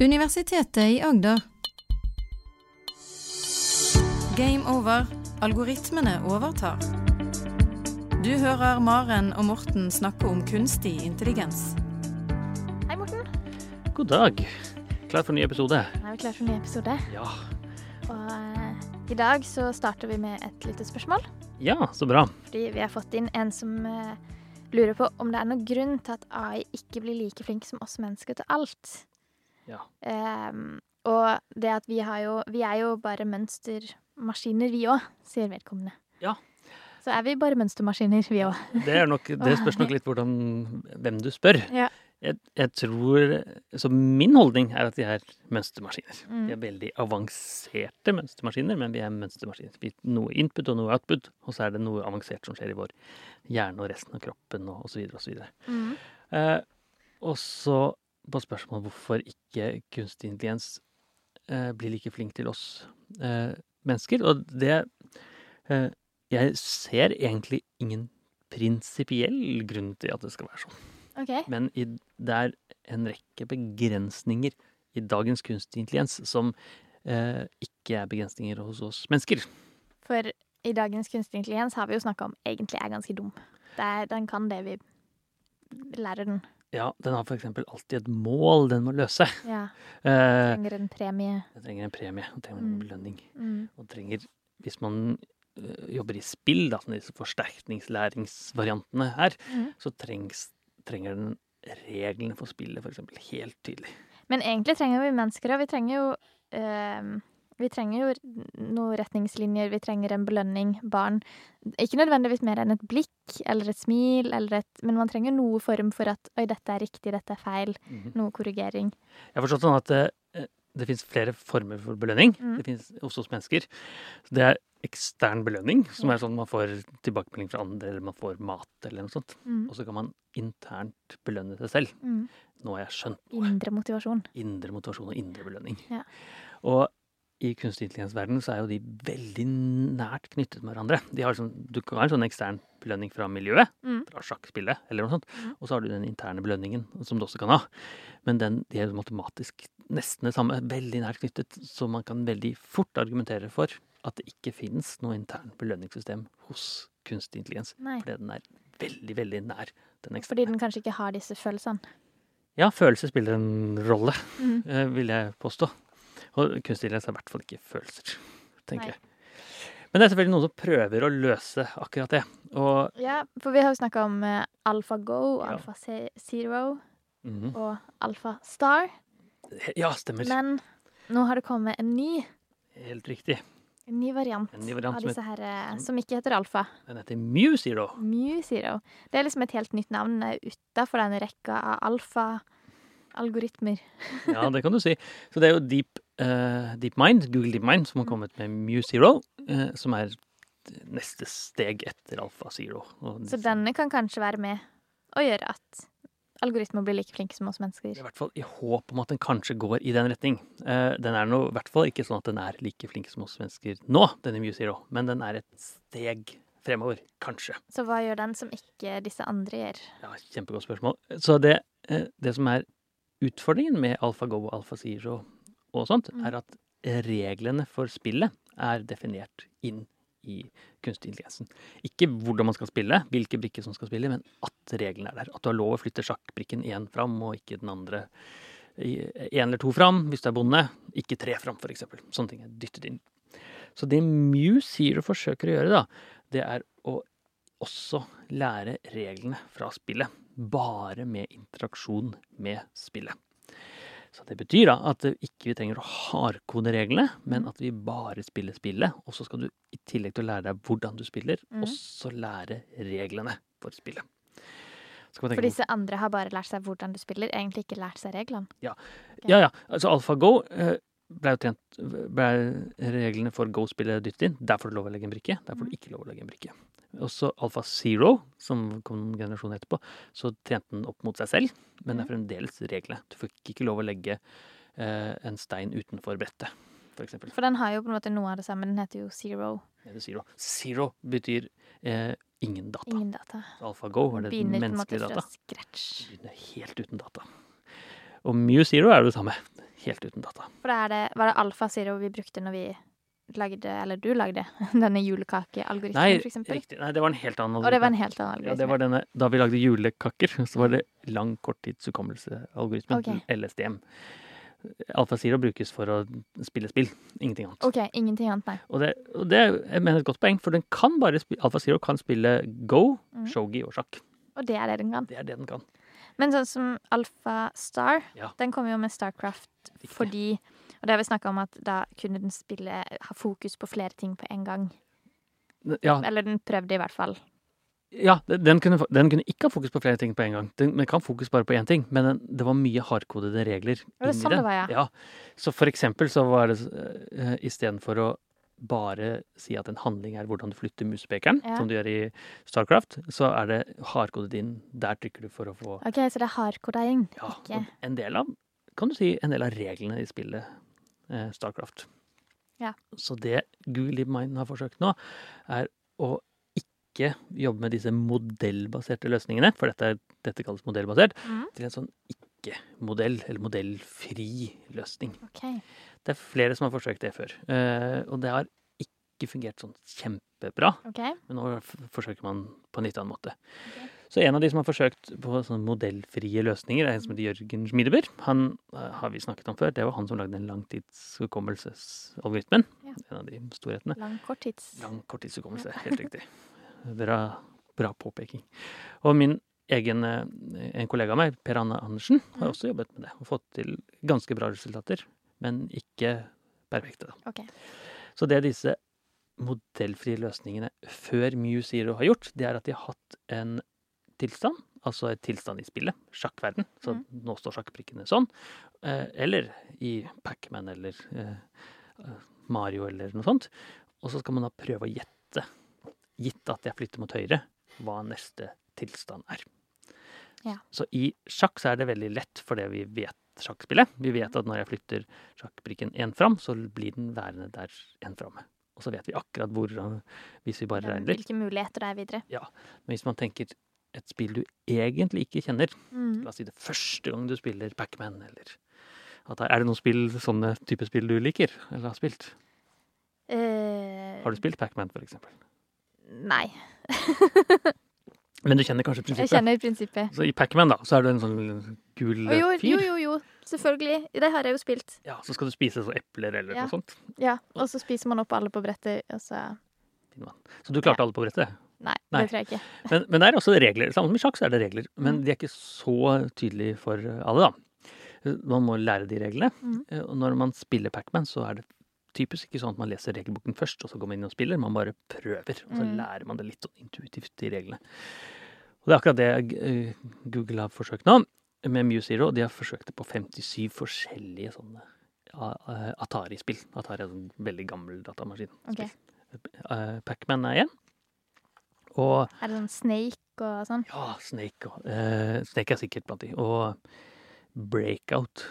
Universitetet i Agder. Game over. Algoritmene overtar. Du hører Maren og Morten snakke om kunstig intelligens. Hei, Morten. God dag. Klar for en ny episode? Nå er vi klar for en ny episode. Ja. Og eh, i dag så starter vi med et lite spørsmål. Ja, så bra. Fordi vi har fått inn en som eh, lurer på om det er noen grunn til at AI ikke blir like flink som oss mennesker til alt. Ja. Um, og det at vi har jo Vi er jo bare mønstermaskiner, vi òg, sier vedkommende. Ja. Så er vi bare mønstermaskiner, vi òg. Det, det spørs nok litt hvordan, hvem du spør. Ja. Jeg, jeg tror Så min holdning er at de er mønstermaskiner. Mm. De er veldig avanserte mønstermaskiner, men vi er mønstermaskiner. Vi, noe input og noe output, og så er det noe avansert som skjer i vår hjerne og resten av kroppen og osv. osv. Mm. Eh, og så på spørsmålet hvorfor ikke kunstig intelligens eh, blir like flink til oss eh, mennesker. Og det eh, Jeg ser egentlig ingen prinsipiell grunn til at det skal være sånn. Okay. Men i, det er en rekke begrensninger i dagens kunstig intelligens som eh, ikke er begrensninger hos oss mennesker. For i dagens kunstig intelligens har vi jo snakka om egentlig er ganske dum. Det er, den kan det vi lærer den. Ja, den har f.eks. alltid et mål den må løse. Ja. Den Trenger en premie. den trenger en premie, den trenger en Mm. belønning. Mm. Og trenger, hvis man øh, jobber i spill, da, som disse forsterkningslæringsvariantene her, Mm. så trengs, trenger den reglene for spillet eksempel helt tydelig. Men egentlig trenger vi mennesker òg. Vi trenger jo ehm, Vi trenger jo noen retningslinjer, vi trenger en belønning, barn. Ikke nødvendigvis mer enn et blikk eller et smil, eller et, men man trenger noe form for at oi, dette er riktig, dette er feil. Mhm. Noe korrigering. Jeg har forstått sånn at det, det finnes flere former for belønning Mm. det finnes hos oss mennesker. Det er ekstern belønning, som er sånn man får tilbakemelding fra andre, eller man får mat, eller noe sånt. Mm. Og så kan man internt belønne seg selv. Mm. Nå har jeg skjønt noe. Indre motivasjon. indre motivasjon og indre belønning. Ja. Og i kunstig intelligens-verdenen så er jo de veldig nært knyttet med hverandre. De har sånn, du kan ha en sånn ekstern belønning fra miljøet, Mm. fra sjakkspillet eller noe sånt, Mm. og så har du den interne belønningen som du også kan ha. Men den, de er matematisk nesten det samme, veldig nært knyttet, så man kan veldig fort argumentere for at det ikke finnes noe intern belønningssystem hos kunstig intelligens, Nei. fordi den er veldig, veldig nær den eksterne. Fordi den kanskje ikke har disse følelsene. Ja, følelser spiller en rolle Mm. eh, vil jeg påstå. Og kunstig intelligens er i hvert fall ikke følelser, tenker Nei. jeg. Men det er selvfølgelig noen som prøver å løse akkurat det. Og Ja, for vi har jo snakka om uh, AlfaGo, Ja. Zero mm -hmm. og Alfa Star. Ja, stemmer. Men nå har det kommet en ny, Helt riktig. en ny variant, En ny variant av disse her, eh, som- som ikke heter Alfa. Den heter Mew Zero. Mew Zero. Det er liksom et helt nytt navn utafor den rekka av alfa-algoritmer. Ja, det kan du si. Så det er jo Deep, eh, DeepMind, Google DeepMind, som har Mm. kommet med MuZero, Zero, eh, som er neste steg etter AlfaZero. Så denne kan kanskje være med å gjøre at algoritmer blir like flinke som oss mennesker. er i hvert fall i håp om at den kanskje går i den retning. Uh, den er nå i hvert fall ikke sånn at den er like flink som oss mennesker nå, denne MuZero, Zero, men den er et steg fremover, kanskje. Så hva gjør den som ikke disse andre gjør? Ja, Kjempegodt spørsmål. Så det, det som er utfordringen med AlfaGo og AlfaZero og sånt, Mm. er at reglene for spillet er definert inn i kunstig intelligensen. Ikke hvordan man skal spille, hvilke brikker som skal spille, men at reglene er der. At du har lov å flytte sjakkbrikken én fram, og ikke den andre én eller to fram, hvis du er bonde. Ikke tre fram, f.eks. Sånne ting er dyttet inn. Så det Muse sier og forsøker å gjøre, da, det er å også lære reglene fra spillet. Bare med interaksjon med spillet. Så det betyr da at ikke vi trenger å hardkode reglene, men at vi bare spiller spillet. Og så skal du i tillegg til å lære deg hvordan du spiller, mm. også lære reglene for spillet. For disse andre har bare lært seg hvordan du spiller, egentlig ikke lært seg reglene. Ja, ja. Altså AlfaGo eh, ble jo trent ble reglene for Go-spillet dyttet inn. Der får du lov å legge en brikke, der får du ikke lov å legge en brikke. Også Alfa Zero, som kom en generasjon etterpå, så trente den opp mot seg selv, men det er fremdeles reglene. Du fikk ikke lov å legge eh, en stein utenfor brettet, for eksempel. For den har jo på en måte noe av det samme. Den heter jo Zero. Det er Zero. Zero betyr eh, ingen data. Ingen data. AlfaGo var det menneskelige data. Begynner helt uten data. Og Mew Zero er det samme. helt uten data. For da er det, var det Alfa Zero vi brukte når vi lagde, eller du lagde, denne julekakealgoritmen, for eksempel? riktig. Nei, det var en helt annen Og det var en helt annen Ja, det var algoritme. denne, da vi lagde julekaker, så var det lang korttidshukommelse-algoritmen, Ok. LSDM. Alfa Zero brukes for å spille spill, ingenting annet. OK, ingenting annet, nei. Og det, og det jeg mener et godt poeng, for den kan bare spi- Alfa Zero kan spille Go, mm. shogi og sjakk. Og det er det den kan. Det er det den kan. Men sånn som Alfa Star, Ja. den kom jo med Starcraft Riktig. fordi Og det har vi snakka om at da kunne den spille ha fokus på flere ting på en gang. Ja, Eller den prøvde i hvert fall. ja den, kunne, den kunne ikke ha fokus på flere ting på en gang. Den, den kan fokus bare på én ting, men den, det var mye hardkodede regler Var det sånn det var, ja? Så for eksempel så var det uh, istedenfor å bare si at en handling er hvordan du flytter musepekeren, Ja. som du gjør i Starcraft, så er det hardkodet inn. Der trykker du for å få OK, så det er hardkoding. ja, Okay. en del av kan du si, en del av reglene i spillet eh, Starcraft. Ja. Så det Google DeepMind har forsøkt nå, er å ikke jobbe med disse modellbaserte løsningene, for dette, dette kalles modellbasert, mm. til en sånn ikke-modell, eller modellfri løsning. OK. Det er flere som har forsøkt det før, eh, og det har ikke fungert sånn kjempebra. Okay. Men nå forsøker man på en litt annen måte. Så en av de som har forsøkt på sånne modellfrie løsninger, er en som heter Jørgen Schmiedeber. Han eh, har vi snakket om før. Det var han som lagde den langtidshukommelsesalgoritmen. Ja. En av de storhetene. Lang korttids... Lang korttidshukommelse, helt riktig. Bra, bra påpeking. Og min egen eh, en kollega av meg, Per Anne Andersen, har også jobbet med det. Og fått til ganske bra resultater, men ikke perfekte. Okay. Så det disse modellfrie løsningene før Mew Zero har gjort, det er at de har hatt en tilstand, altså et tilstand i spillet, sjakkverden, så Mm. nå står sjakkbrikkene sånn, eh, eller i Pacman eller eh, eh, Mario eller noe sånt, og så skal man da prøve å gjette, gitt at jeg flytter mot høyre, hva neste tilstand er. Ja. Så i sjakk så er det veldig lett fordi vi vet sjakkspillet. Vi vet at når jeg flytter sjakkbrikken én fram, så blir den værende der én framme. Og så vet vi akkurat hvor, hvis vi bare regner litt. Hvilke muligheter det er videre. Men hvis man tenker et spill du egentlig ikke kjenner, Mm. la oss si det første gang du spiller Pacman, eller at Er det noen spill, sånne type spill du liker, eller har spilt? Uh, Har du spilt Pacman, for eksempel? Nei. Men du kjenner kanskje prinsippet? Jeg kjenner prinsippet. Så i Pacman, da, så er du en sånn gul fyr? jo, jo, jo. Selvfølgelig. Det har jeg jo spilt. Ja, så skal du spise så epler eller Ja. noe sånt. Ja, Og så spiser man opp alle på brettet, og så Så du klarte alle på brettet? Nei, Nei. det tror jeg ikke. Men, men det er også regler. Samme som i sjakk, så er det regler. Men Mm. de er ikke så tydelige for alle, da. Man må lære de reglene. Mhm. Eh, Og når man spiller Pacman, så er det typisk ikke sånn at man leser regelboken først, og så går man inn og spiller. Man bare prøver, og så Mm. lærer man det litt sånn intuitivt, de reglene. Og det er akkurat det eh, Google har forsøkt nå, med Mew Zero. De har forsøkt det på 57 forskjellige sånne eh, Atari-spill. Atari er en veldig gammel datamaskin. Okay. Eh, Pacman er én. Og Er det sånn Snake og sånn? ja, Snake, og, uh, Snake er sikkert blant de. Og Breakout,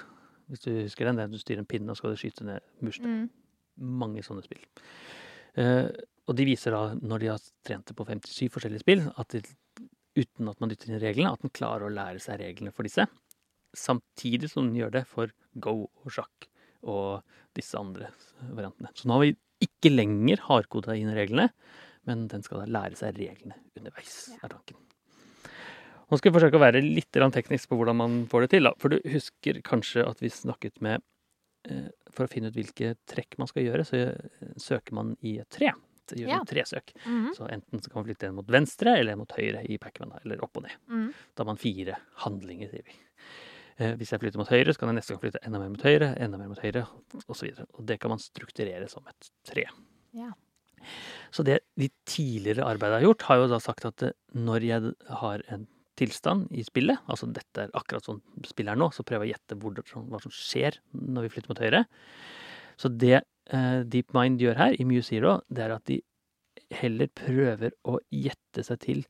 hvis du husker den. Der du styrer en pinne og skal skyte ned murstein. Mm. Mange sånne spill. Uh, og de viser da, når de har trent det på 57 forskjellige spill, at de, uten at man dytter inn reglene, at den klarer å lære seg reglene for disse. Samtidig som den gjør det for Go og sjakk og disse andre variantene. Så nå har vi ikke lenger hardkoda inn reglene, men den skal da lære seg reglene underveis, er tanken. Nå skal vi forsøke å være litt teknisk på hvordan man får det til. Da. For du husker kanskje at vi snakket med eh, For å finne ut hvilke trekk man skal gjøre, så søker man i et tre. Så gjør Ja. man tresøk. -hmm. Så enten så kan man flytte en mot venstre eller en mot høyre i Pacman, eller opp og ned. Mhm. Da har man fire handlinger, sier vi. Eh, hvis jeg flytter mot høyre, så kan jeg neste gang flytte enda mer mot høyre, enda mer mot høyre, osv. Det kan man strukturere som et tre. Ja. Så det de tidligere arbeidet har gjort, har jo da sagt at eh, når jeg har en tilstand i spillet, altså dette er akkurat sånn spillet er nå, så prøver jeg å gjette hvor, hva som skjer når vi flytter mot høyre. Så det DeepMind gjør her, i Mew Zero, det er at de heller prøver å gjette seg til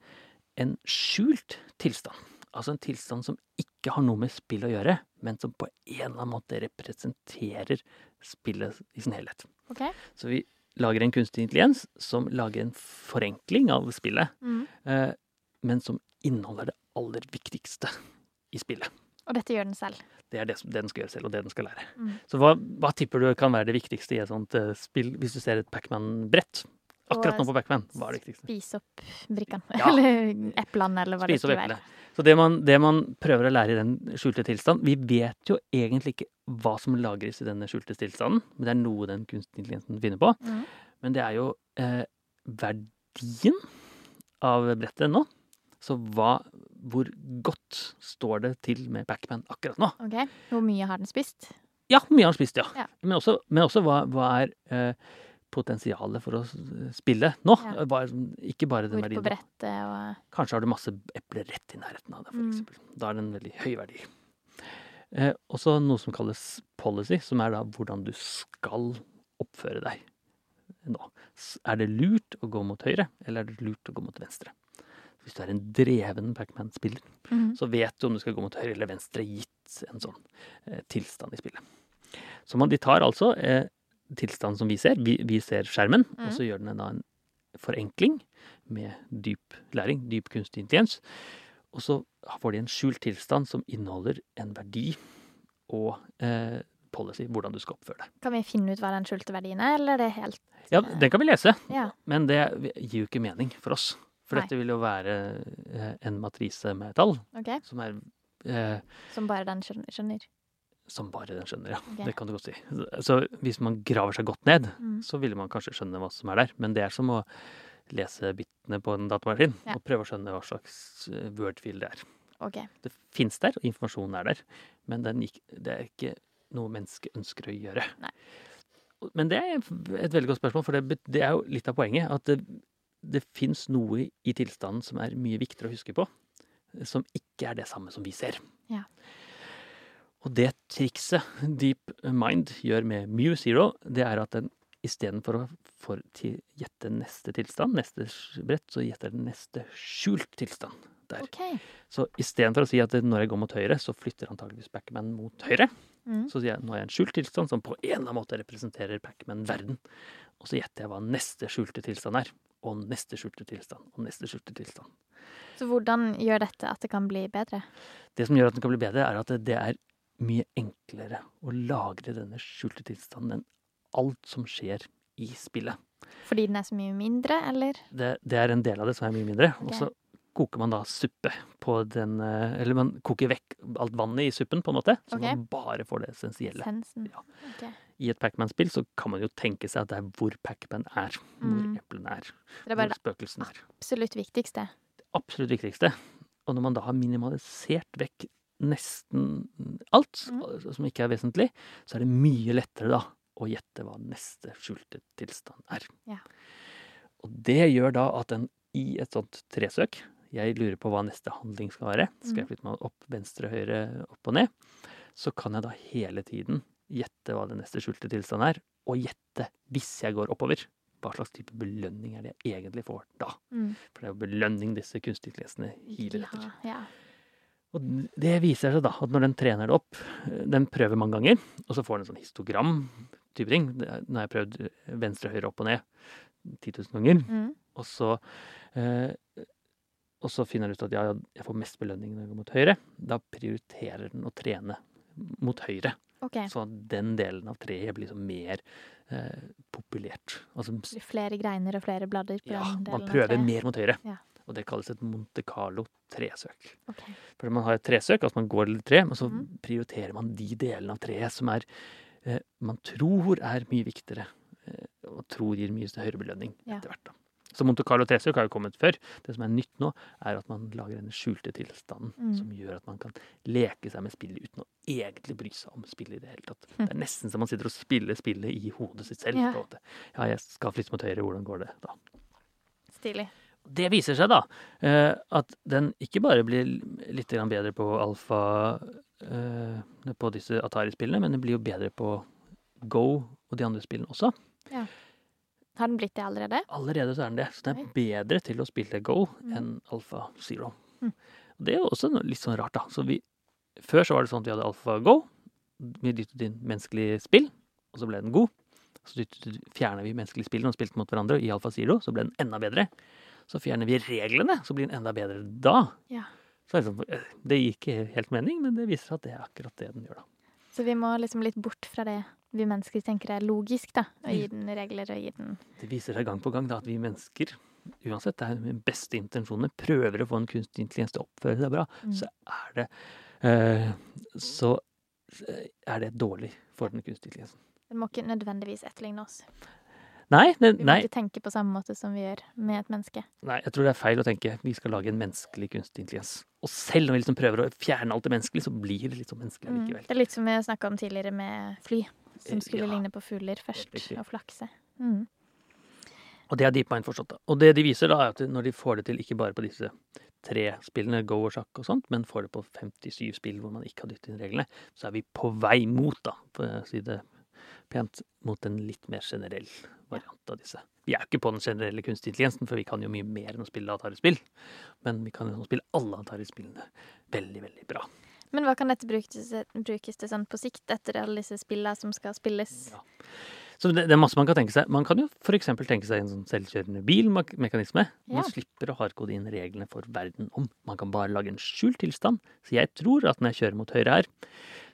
en skjult tilstand. Altså en tilstand som ikke har noe med spill å gjøre, men som på en eller annen måte representerer spillet i sin helhet. Okay. Så vi lager en kunstig intelligens som lager en forenkling av spillet, mm. eh, men som inneholder det aller viktigste i spillet. Og dette gjør den selv. Det er det, som, det den skal gjøre selv, og det den skal lære. Mm. Så hva, hva tipper du kan være det viktigste i et sånt uh, spill, hvis du ser et Pacman-brett? Akkurat nå på Pacman, hva er det viktigste? Spise opp brikkene. Ja. Eller eplene, eller hva Spise opp det skulle være. Så det man, det man prøver å lære i den skjulte tilstand Vi vet jo egentlig ikke hva som lagres i denne skjulte tilstanden, men det er noe den kunstige intelligensen finner på. Mm. Men det er jo eh, verdien av brettet nå. Så hva, hvor godt står det til med Pacman akkurat nå? Ok, Hvor mye har den spist? Ja, hvor mye har den spist, ja. Ja. Men også, men også hva, hva er eh, potensialet for å spille nå? Ja. Hva ikke bare den Hvor på brettet og Kanskje har du masse epler rett i nærheten av deg, for Mm. eksempel. Da er det en veldig høy verdi. Eh, også noe som kalles policy, som er da hvordan du skal oppføre deg nå. Er det lurt å gå mot høyre, eller er det lurt å gå mot venstre? Hvis du er en dreven Pacman-spiller, Mhm. så vet du om du skal gå mot høyre eller venstre, gitt en sånn eh, tilstand i spillet. Så man, de tar altså eh, tilstanden som vi ser. Vi, vi ser skjermen, Mm. og så gjør den da en forenkling med dyp læring, dyp kunstig intelligens. Og så får de en skjult tilstand som inneholder en verdi og eh, policy, hvordan du skal oppføre deg. Kan vi finne ut hva den skjulte verdien er, eller er det helt Ja, den kan vi lese, Ja. men det gir jo ikke mening for oss. For Nei. dette vil jo være eh, en matrise med tall, ok? som er eh, Som bare den skjønner? som bare den skjønner, ja. Okay. Det kan du godt si. Så hvis man graver seg godt ned, Mm. så ville man kanskje skjønne hva som er der. Men det er som å lese bitene på en datamaskin Ja. og prøve å skjønne hva slags eh, wordfil det er. Ok. Det fins der, og informasjonen er der, men den gikk, det er ikke noe mennesket ønsker å gjøre. Nei. Men det er et veldig godt spørsmål, for det, det er jo litt av poenget. At det, det fins noe i tilstanden som er mye viktigere å huske på, som ikke er det samme som vi ser. Ja. Og det trikset Deep Mind gjør med Mew Zero, det er at den istedenfor å for til gjette neste tilstand, neste brett, så gjetter den neste skjult tilstand. Der. Okay. Så istedenfor å si at når jeg går mot høyre, så flytter antageligvis Pacman mot høyre. Mm. Så sier jeg nå er jeg en skjult tilstand som på en eller annen måte representerer Pacman-verden. Og så gjetter jeg hva neste skjulte tilstand er. Og neste skjulte tilstand. Og neste skjulte tilstand. Så hvordan gjør dette at det kan bli bedre? Det som gjør at den kan bli bedre, er at det- er mye enklere å lagre denne skjulte tilstanden enn alt som skjer i spillet. Fordi den er så mye mindre, eller? Det, det er en del av det som er mye mindre. Og Ok. så koker man da suppe på den eh, Eller man koker vekk alt vannet i suppen, på en måte. Så okay. man bare får det essensielle. Ja. Okay. I et Pacman-spill så kan man jo tenke seg at det er hvor Pacman er. Hvor Mm. eplene er. Det er Hvor bare det spøkelsene er. absolutt viktigste. Det Absolutt viktigste. Og når man da har minimalisert vekk nesten alt Mm. som ikke er vesentlig, så er det mye lettere da å gjette hva neste skjulte tilstand er. Ja. Og det gjør da at en i et sånt tresøk Jeg lurer på hva neste handling skal være. Skal jeg Mhm. flytte meg opp, venstre, høyre, opp og ned? Så kan jeg da hele tiden gjette hva den neste skjulte tilstand er, og gjette, hvis jeg går oppover, hva slags type belønning er det jeg egentlig får da. Mm. For det er jo belønning disse kunstige intelligensene hiler etter. Ja, ja. Og det viser seg da at når den trener det opp Den prøver mange ganger, og så får den en sånn histogram-type ting. Er- Nå har jeg prøvd venstre, høyre, opp og ned 10 000 ganger. Mm. Og så, eh, og så finner den ut at ja, ja, jeg får mest belønning når jeg går mot høyre. Da prioriterer den å trene mot høyre. Okay. Så den delen av treet blir mer eh, populert. Altså, flere greiner og flere blader på ja, den delen man av prøver treet. mer mot høyre. Ja. Og det kalles et Monte Carlo-tresøk. Okay. For man har et tresøk, altså man går til et tre, men så mm. prioriterer man de delene av treet som er eh, man tror er mye viktigere, eh, og tror gir mye høyere belønning Ja. etter hvert. da. Så Monte Carlo tresøk har jo kommet før. Det som er nytt nå, er at man lager denne skjulte tilstanden Mm. som gjør at man kan leke seg med spillet uten å egentlig bry seg om spillet i det hele tatt. Det er nesten som man sitter og spiller spillet i hodet sitt selv. Ja. Ja, jeg skal flytte mot høyre, hvordan går det da? Stilig. Det viser seg da eh, at den ikke bare blir litt bedre på alfa eh, på disse Atari-spillene, men den blir jo bedre på Go og de andre spillene også. Har den blitt det allerede? Allerede så er den det. Så den er bedre til å spille Go mm. enn Alfa Zero. Mm. Det er jo også litt sånn rart, da. Så vi, før så var det sånn at vi hadde Alfa Go. Vi dyttet inn menneskelig spill, og så ble den god. Så fjerner vi menneskelig spill og spilte mot hverandre i Alfa Zero, så ble den enda bedre. Så fjerner vi reglene, så blir den enda bedre da. Ja. Så liksom, det, sånn, eh, gir ikke helt mening, men det viser at det er akkurat det den gjør, da. Så vi må liksom litt bort fra det vi mennesker tenker er logisk, da. Og gi den regler og gi den Det viser seg gang på gang da, at vi mennesker, uansett det er med beste intensjoner, prøver å få en kunstig intelligens til å oppføre seg bra, Mm. så er det eh, Så er det dårlig for den kunstige intelligensen. Den må ikke nødvendigvis etterligne oss. Nei, det, Vi må nei, ikke tenke på samme måte som vi gjør med et menneske. nei, jeg tror det er feil å tenke vi skal lage en menneskelig kunstig intelligens. Og selv når vi liksom prøver å fjerne alt det menneskelige, så blir det litt sånn menneskelig Mm. Det er litt som vi snakka om tidligere med fly, som Eh, skulle ja. ligne på fugler først, og flakse. Mm. Og det har DeepMind forstått. da. Og det de viser, da, er at når de får det til ikke bare på disse tre spillene, Go og sjakk og sånt, men får det på 57 spill hvor man ikke har dyttet inn reglene, så er vi på vei mot, da, for å si det pent, mot en litt mer generell variant av disse. Vi er jo ikke på den generelle kunstig intelligensen, for vi kan jo mye mer enn å spille Atari-spill. Men vi kan jo spille alle Atari-spillene veldig, veldig bra. Men hva kan dette brukes, brukes til sånn på sikt, etter alle disse spillene som skal spilles? Ja. Så det, det er masse man kan tenke seg. Man kan jo f.eks. tenke seg en sånn selvkjørende bilmekanisme. Ja. Man slipper å hardkode inn reglene for verden om. Man kan bare lage en skjult tilstand. Så jeg tror at når jeg kjører mot høyre her,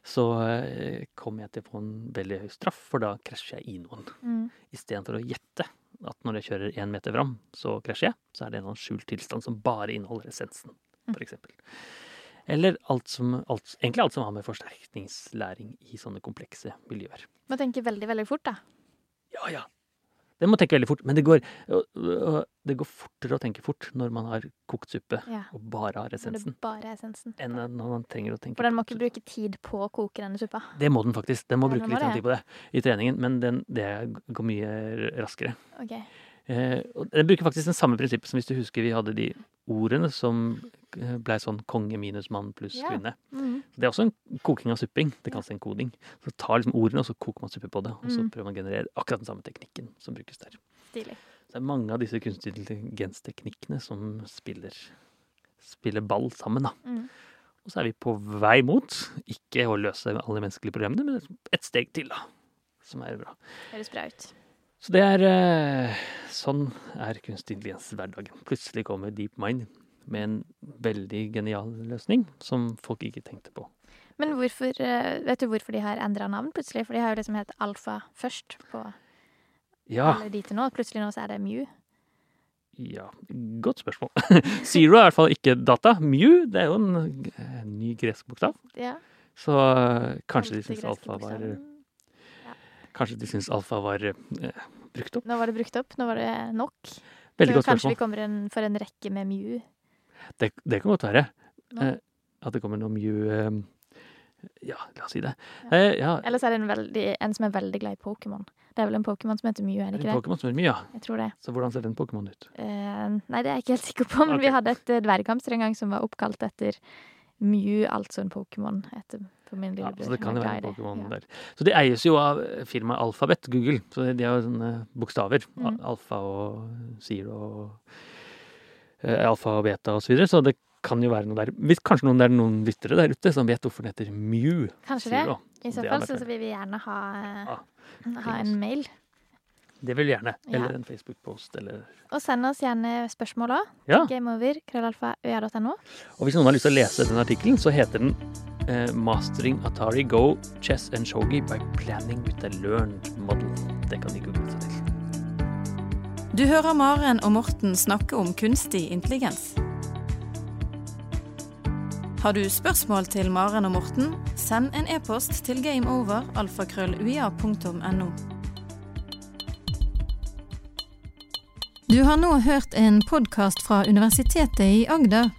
så eh, kommer jeg til å få en veldig høy straff, for da krasjer jeg i noen. Mm. Istedenfor å gjette at når jeg kjører én meter fram, så krasjer jeg, så er det en sånn skjult tilstand som bare inneholder essensen, Mm. Eller alt som, alt, egentlig alt som har med forsterkningslæring i sånne komplekse miljøer. Må tenke veldig, veldig fort, da. Ja, ja. Det må tenke veldig fort. Men det går, øh, øh, det går fortere å tenke fort når man har kokt suppe Ja. og bare har essensen, bare essensen. enn når man trenger å tenke For den må ikke bruke tid på å koke denne suppa. Det må den faktisk. Den må Ja, bruke den må litt det. tid på det i treningen, men den, det går mye raskere. Ok. Eh, den bruker faktisk den samme prinsippet som hvis du husker vi hadde de ordene som ble blei sånn konge minus mann pluss Ja. kvinne. Mm. Det er også en koking av supping. Det kalles en koding. Så tar liksom ordene, og så koker man suppe på det. Og så Mm. prøver man å generere akkurat den samme teknikken som brukes der. Stilig. Så det er mange av disse kunstig intelligensteknikkene som spiller, spiller ball sammen, da. Mm. Og så er vi på vei mot ikke å løse alle menneskelige problemene, men et steg til, da. Som er bra. Høres bra ut. Så det er eh, Sånn er kunstig intelligens hverdagen. Plutselig kommer DeepMind med en veldig genial løsning som folk ikke tenkte på. Men hvorfor, eh, vet du hvorfor de har endra navn plutselig? For de har jo liksom hett Alfa først på Ja, alle de til nå. Plutselig nå så er det Mew. ja godt spørsmål. Zero er i hvert fall ikke data. Mew det er jo en en ny gresk bokstav. Ja. Så eh, kanskje de syns alfa var. Kanskje de syns alfa var eh, brukt opp. Nå var det brukt opp. Nå var det nok. Veldig godt kanskje vi kommer en, for en rekke med Mew. Det, det kan godt være. Eh, at det kommer noe Mew eh, Ja, la oss si det. Ja. Eh, ja, Ellers er det en, veldig, en som er veldig glad i Pokémon. Det er vel en Pokémon som heter Mew, er det ikke det en? Pokémon som heter Mew, ja. Jeg tror det. Så hvordan ser den Pokémon ut? Eh, nei, det er jeg ikke helt sikker på, men okay. vi hadde et dverghamster en gang som var oppkalt etter Mew, altså en Pokémon. Etter på min Ja, så det kan jo være en. Pokémon Ja. der. Så de eies jo av firmaet Alphabet, Google. Så de har jo sånne bokstaver. Mm. Alfa og Zero og eh, Alfa og beta og så videre. Så det kan jo være noe der. Hvis kanskje noen, det er noen lyttere der ute som vet hvorfor den heter Mew. Kanskje det. I så fall så vil vi gjerne ha, Ja, ha en mail. Det vil vi gjerne. Ja. Eller en Facebook-post. Eller Og send oss gjerne spørsmål òg. Ja. Gameover, krøllalfa, øya.no. Og hvis noen har lyst til å lese den artikkelen, så heter den eh, 'Mastering Atari Go, Chess and Shogi by Planning with a Learned Model'. Det kan de google seg til. Du hører Maren og Morten snakke om kunstig intelligens. Har du spørsmål til Maren og Morten, send en e-post til gameover.alfakrølluia.no. Du har nå hørt en podkast fra Universitetet i Agder.